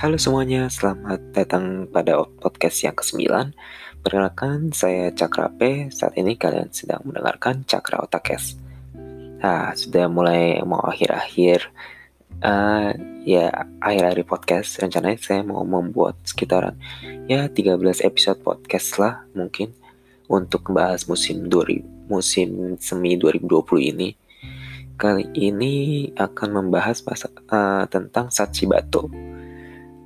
Halo semuanya, selamat datang pada podcast yang ke-9 Perkenalkan, saya Cakra P. Saat ini kalian sedang mendengarkan Cakra Otakes Nah, sudah mulai mau akhir-akhir uh, Ya, akhir-akhir podcast. Rencananya saya mau membuat sekitaran Ya, 13 episode podcast lah mungkin Untuk membahas musim 2000, musim semi 2020 ini. Kali ini akan membahas masa, uh, tentang Sachibato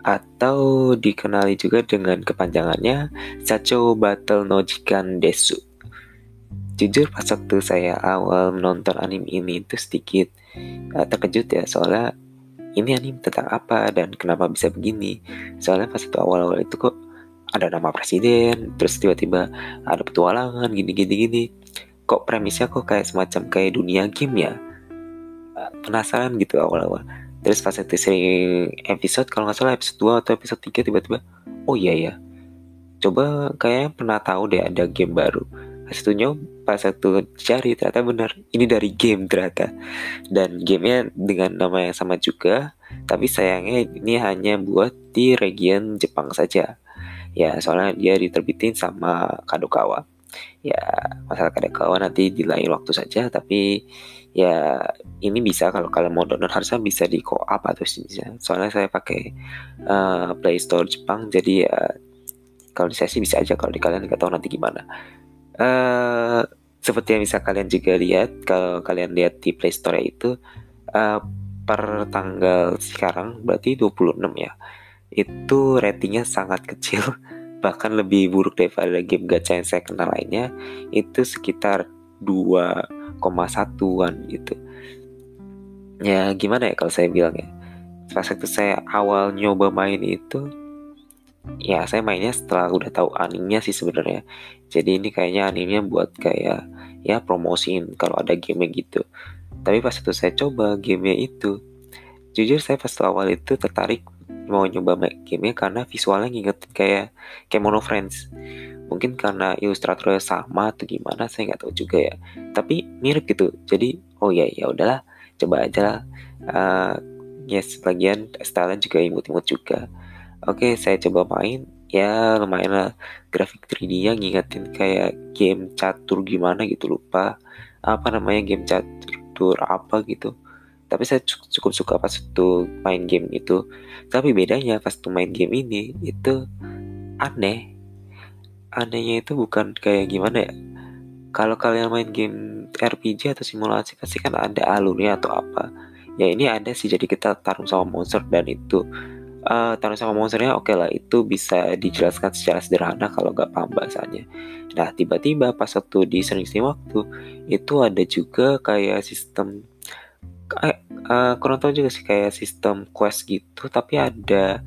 atau dikenali juga dengan kepanjangannya Sacho Battle no Jikan Desu. Jujur pas waktu saya awal menonton anime ini itu sedikit uh, terkejut ya soalnya ini anime tentang apa dan kenapa bisa begini. Soalnya pas itu awal-awal itu kok ada nama presiden, terus tiba-tiba ada petualangan gini-gini gini. Kok premisnya kok kayak semacam kayak dunia game ya? Uh, penasaran gitu awal-awal terus pas itu sering episode kalau nggak salah episode 2 atau episode 3 tiba-tiba oh iya ya coba kayaknya pernah tahu deh ada game baru. Pas itu pas itu cari ternyata benar ini dari game ternyata. Dan gamenya dengan nama yang sama juga tapi sayangnya ini hanya buat di region Jepang saja. Ya soalnya dia diterbitin sama Kadokawa ya masalah Kadokawa nanti di lain waktu saja tapi ya ini bisa kalau kalian mau download harusnya bisa di co-op atau bisa. Soalnya saya pakai uh, Play Store Jepang jadi ya kalau di saya sih bisa aja kalau di kalian nggak tahu nanti gimana. Uh, seperti yang bisa kalian juga lihat kalau kalian lihat di Play Store itu uh, per tanggal sekarang berarti 26 ya itu ratingnya sangat kecil bahkan lebih buruk daripada game gacha yang saya kenal lainnya itu sekitar 2 satuan gitu. Ya gimana ya kalau saya bilang ya pas waktu saya awal nyoba main itu ya saya mainnya setelah udah tahu animenya sih sebenarnya. Jadi ini kayaknya animenya buat kayak ya promosiin kalau ada game gitu. Tapi pas itu saya coba gamenya itu jujur saya pas awal itu tertarik mau nyoba gamenya karena visualnya ngingetin kayak kayak Mono Friends. Mungkin karena ilustratornya sama atau gimana saya nggak tahu juga ya. Tapi mirip gitu. Jadi oh ya ya udahlah. Coba aja lah. Uh, ya sebagian stylenya juga imut-imut juga. Oke saya coba main. Ya lumayan lah. Grafik 3D-nya ngingetin kayak game catur gimana gitu lupa. Apa namanya game catur apa gitu tapi saya cukup suka pas itu main game itu. Tapi bedanya pas itu main game ini itu aneh. Anehnya itu bukan kayak gimana ya. Kalau kalian main game RPG atau simulasi pasti kan ada alurnya atau apa. Ya ini ada sih. Jadi kita tarung sama monster dan itu uh, tarung sama monsternya oke okay lah itu bisa dijelaskan secara sederhana kalau nggak paham bahasanya. Nah tiba-tiba pas waktu di sering-sering waktu itu ada juga kayak sistem kayak uh, kurang tahu juga sih kayak sistem quest gitu. Tapi ada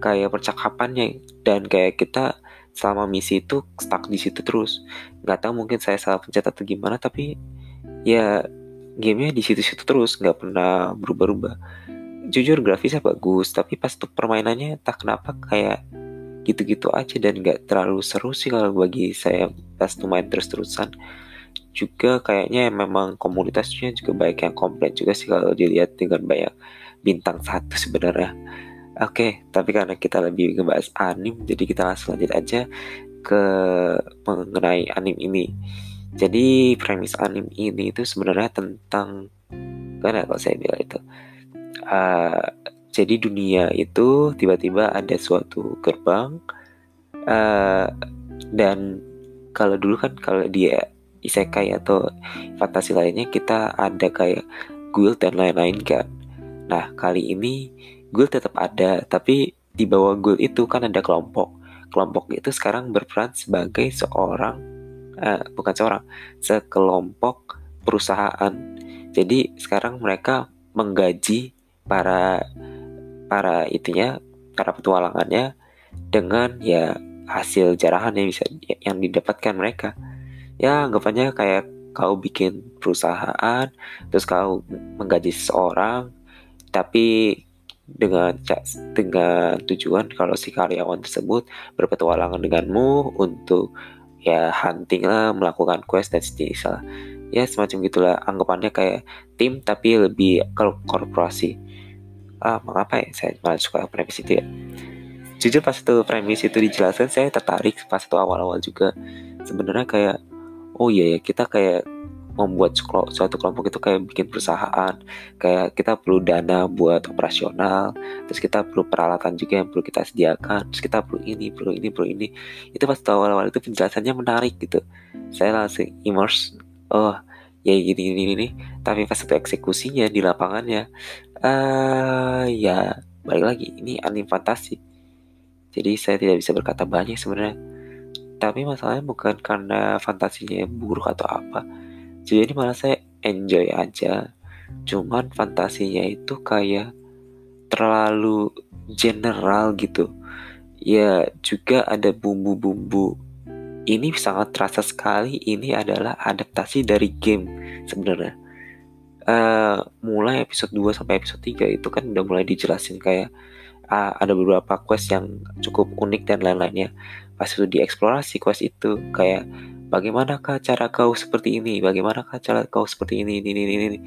kayak percakapannya. Dan kayak kita selama misi itu stuck di situ terus. Nggak tahu mungkin saya salah pencet atau gimana tapi ya gamenya di situ-situ terus. Nggak pernah berubah-ubah. Jujur grafisnya bagus tapi pas tuh permainannya tak kenapa kayak gitu-gitu aja. Dan nggak terlalu seru sih kalau bagi saya pas tuh main terus-terusan juga kayaknya memang komunitasnya juga baik yang komplain juga sih kalau dilihat dengan banyak bintang satu sebenarnya Oke, tapi karena kita lebih ngebahas anim, jadi kita langsung lanjut aja ke mengenai anim ini. Jadi premis anim ini itu sebenarnya tentang karena kalau saya bilang itu, uh, jadi dunia itu tiba-tiba ada suatu gerbang uh, dan kalau dulu kan kalau dia isekai atau fantasi lainnya kita ada kayak guild dan lain-lain kan. Nah kali ini Gul tetap ada, tapi di bawah Gul itu kan ada kelompok. Kelompok itu sekarang berperan sebagai seorang, uh, bukan seorang, sekelompok perusahaan. Jadi sekarang mereka menggaji para para itunya, para petualangannya dengan ya hasil jarahan yang bisa yang didapatkan mereka. Ya anggapannya kayak kau bikin perusahaan, terus kau menggaji seseorang, tapi dengan dengan tujuan kalau si karyawan tersebut berpetualangan denganmu untuk ya hunting lah melakukan quest dan sejenisnya ya semacam gitulah anggapannya kayak tim tapi lebih kalau korporasi. Ah mengapa ya? Saya malah suka premis itu ya. Jujur pas itu premis itu dijelaskan saya tertarik pas itu awal-awal juga. Sebenarnya kayak oh iya ya kita kayak membuat suatu kelompok itu kayak bikin perusahaan. Kayak kita perlu dana buat operasional terus kita perlu peralatan juga yang perlu kita sediakan terus kita perlu ini perlu ini perlu ini. Itu pas awal-awal itu penjelasannya menarik gitu. Saya langsung immerse oh ya gini gini gini tapi pas itu eksekusinya di lapangannya uh, ya balik lagi ini anime fantasi. Jadi saya tidak bisa berkata banyak sebenarnya tapi masalahnya bukan karena fantasinya buruk atau apa. Jadi malah saya enjoy aja. Cuman fantasinya itu kayak terlalu general gitu. Ya juga ada bumbu-bumbu. Ini sangat terasa sekali ini adalah adaptasi dari game sebenarnya. Uh, mulai episode 2 sampai episode 3 itu kan udah mulai dijelasin kayak uh, ada beberapa quest yang cukup unik dan lain-lainnya. Pas itu dieksplorasi quest itu kayak bagaimanakah cara kau seperti ini? Bagaimanakah cara kau seperti ini ini ini ini?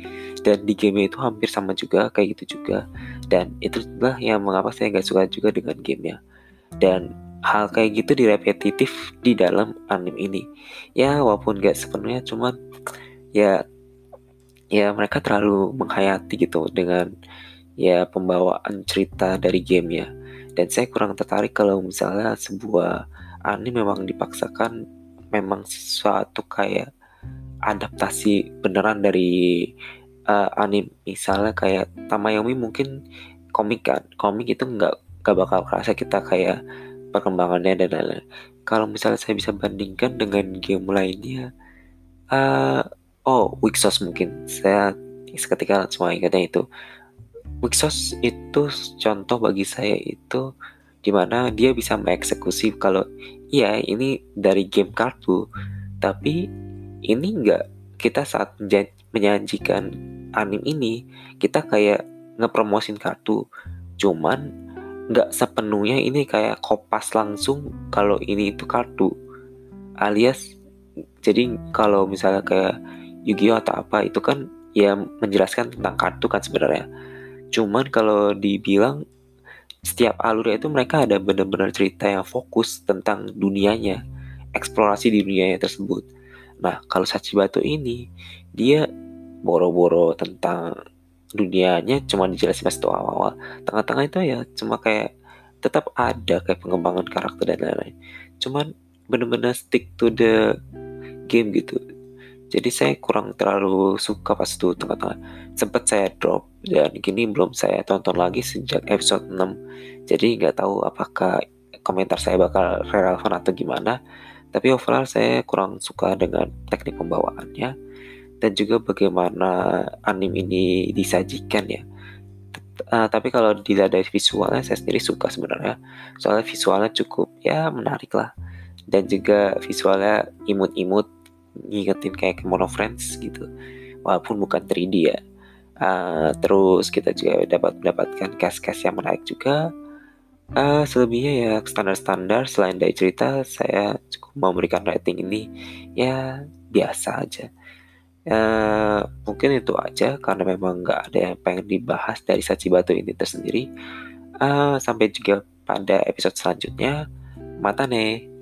Dan di game itu hampir sama juga kayak gitu juga. Dan itulah yang mengapa saya nggak suka juga dengan gamenya. Dan hal kayak gitu direpetitif di dalam anime ini. Ya walaupun gak sepenuhnya cuman ya ya mereka terlalu menghayati gitu dengan ya pembawaan cerita dari gamenya dan saya kurang tertarik kalau misalnya sebuah anime memang dipaksakan memang sesuatu kayak adaptasi beneran dari uh, anime. Misalnya kayak Tamayomi mungkin komik kan komik itu nggak nggak bakal kerasa kita kayak perkembangannya dan lain-lain. Kalau misalnya saya bisa bandingkan dengan game lainnya uh, oh Wixos mungkin. Saya seketika semua ingatnya itu Wixos itu contoh bagi saya itu di mana dia bisa mengeksekusi kalau iya ini dari game kartu tapi ini enggak kita saat menyajikan anime ini kita kayak ngepromosin kartu. Cuman nggak sepenuhnya ini kayak kopas langsung kalau ini itu kartu alias jadi kalau misalnya kayak Yu-Gi-Oh atau apa itu kan ya menjelaskan tentang kartu kan sebenarnya cuman kalau dibilang setiap alurnya itu mereka ada benar-benar cerita yang fokus tentang dunianya, eksplorasi di dunianya tersebut. Nah, kalau Sachi Batu ini dia boro-boro tentang dunianya cuma dijelasin pas itu awal-awal. Tengah-tengah itu ya cuma kayak tetap ada kayak pengembangan karakter dan lain-lain. Cuman benar-benar stick to the game gitu. Jadi saya kurang terlalu suka pas itu tengah-tengah. Sempat saya drop dan kini belum saya tonton lagi sejak episode 6. Jadi nggak tahu apakah komentar saya bakal relevan atau gimana. Tapi overall saya kurang suka dengan teknik pembawaannya dan juga bagaimana anime ini disajikan ya. Uh, tapi kalau dilihat dari visualnya saya sendiri suka sebenarnya. Soalnya visualnya cukup ya menarik lah. Dan juga visualnya imut-imut ngingetin kayak Kemono Friends gitu. Walaupun bukan 3D ya. Uh, terus kita juga dapat mendapatkan cast-cast yang menarik juga. Uh, selebihnya ya standar-standar selain dari cerita saya cukup memberikan rating ini. Ya biasa aja. Uh, mungkin itu aja karena memang nggak ada yang pengen dibahas dari Sachi Batu ini tersendiri. Uh, sampai juga pada episode selanjutnya. Mata nih